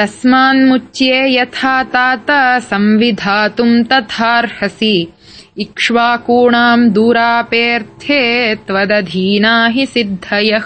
तस्मान्मुच्ये यथा तात संविधातुम् तथार्हसि। इक्ष्वाकूणाम् दूरापेऽर्थे त्वदधीना हि सिद्धयः।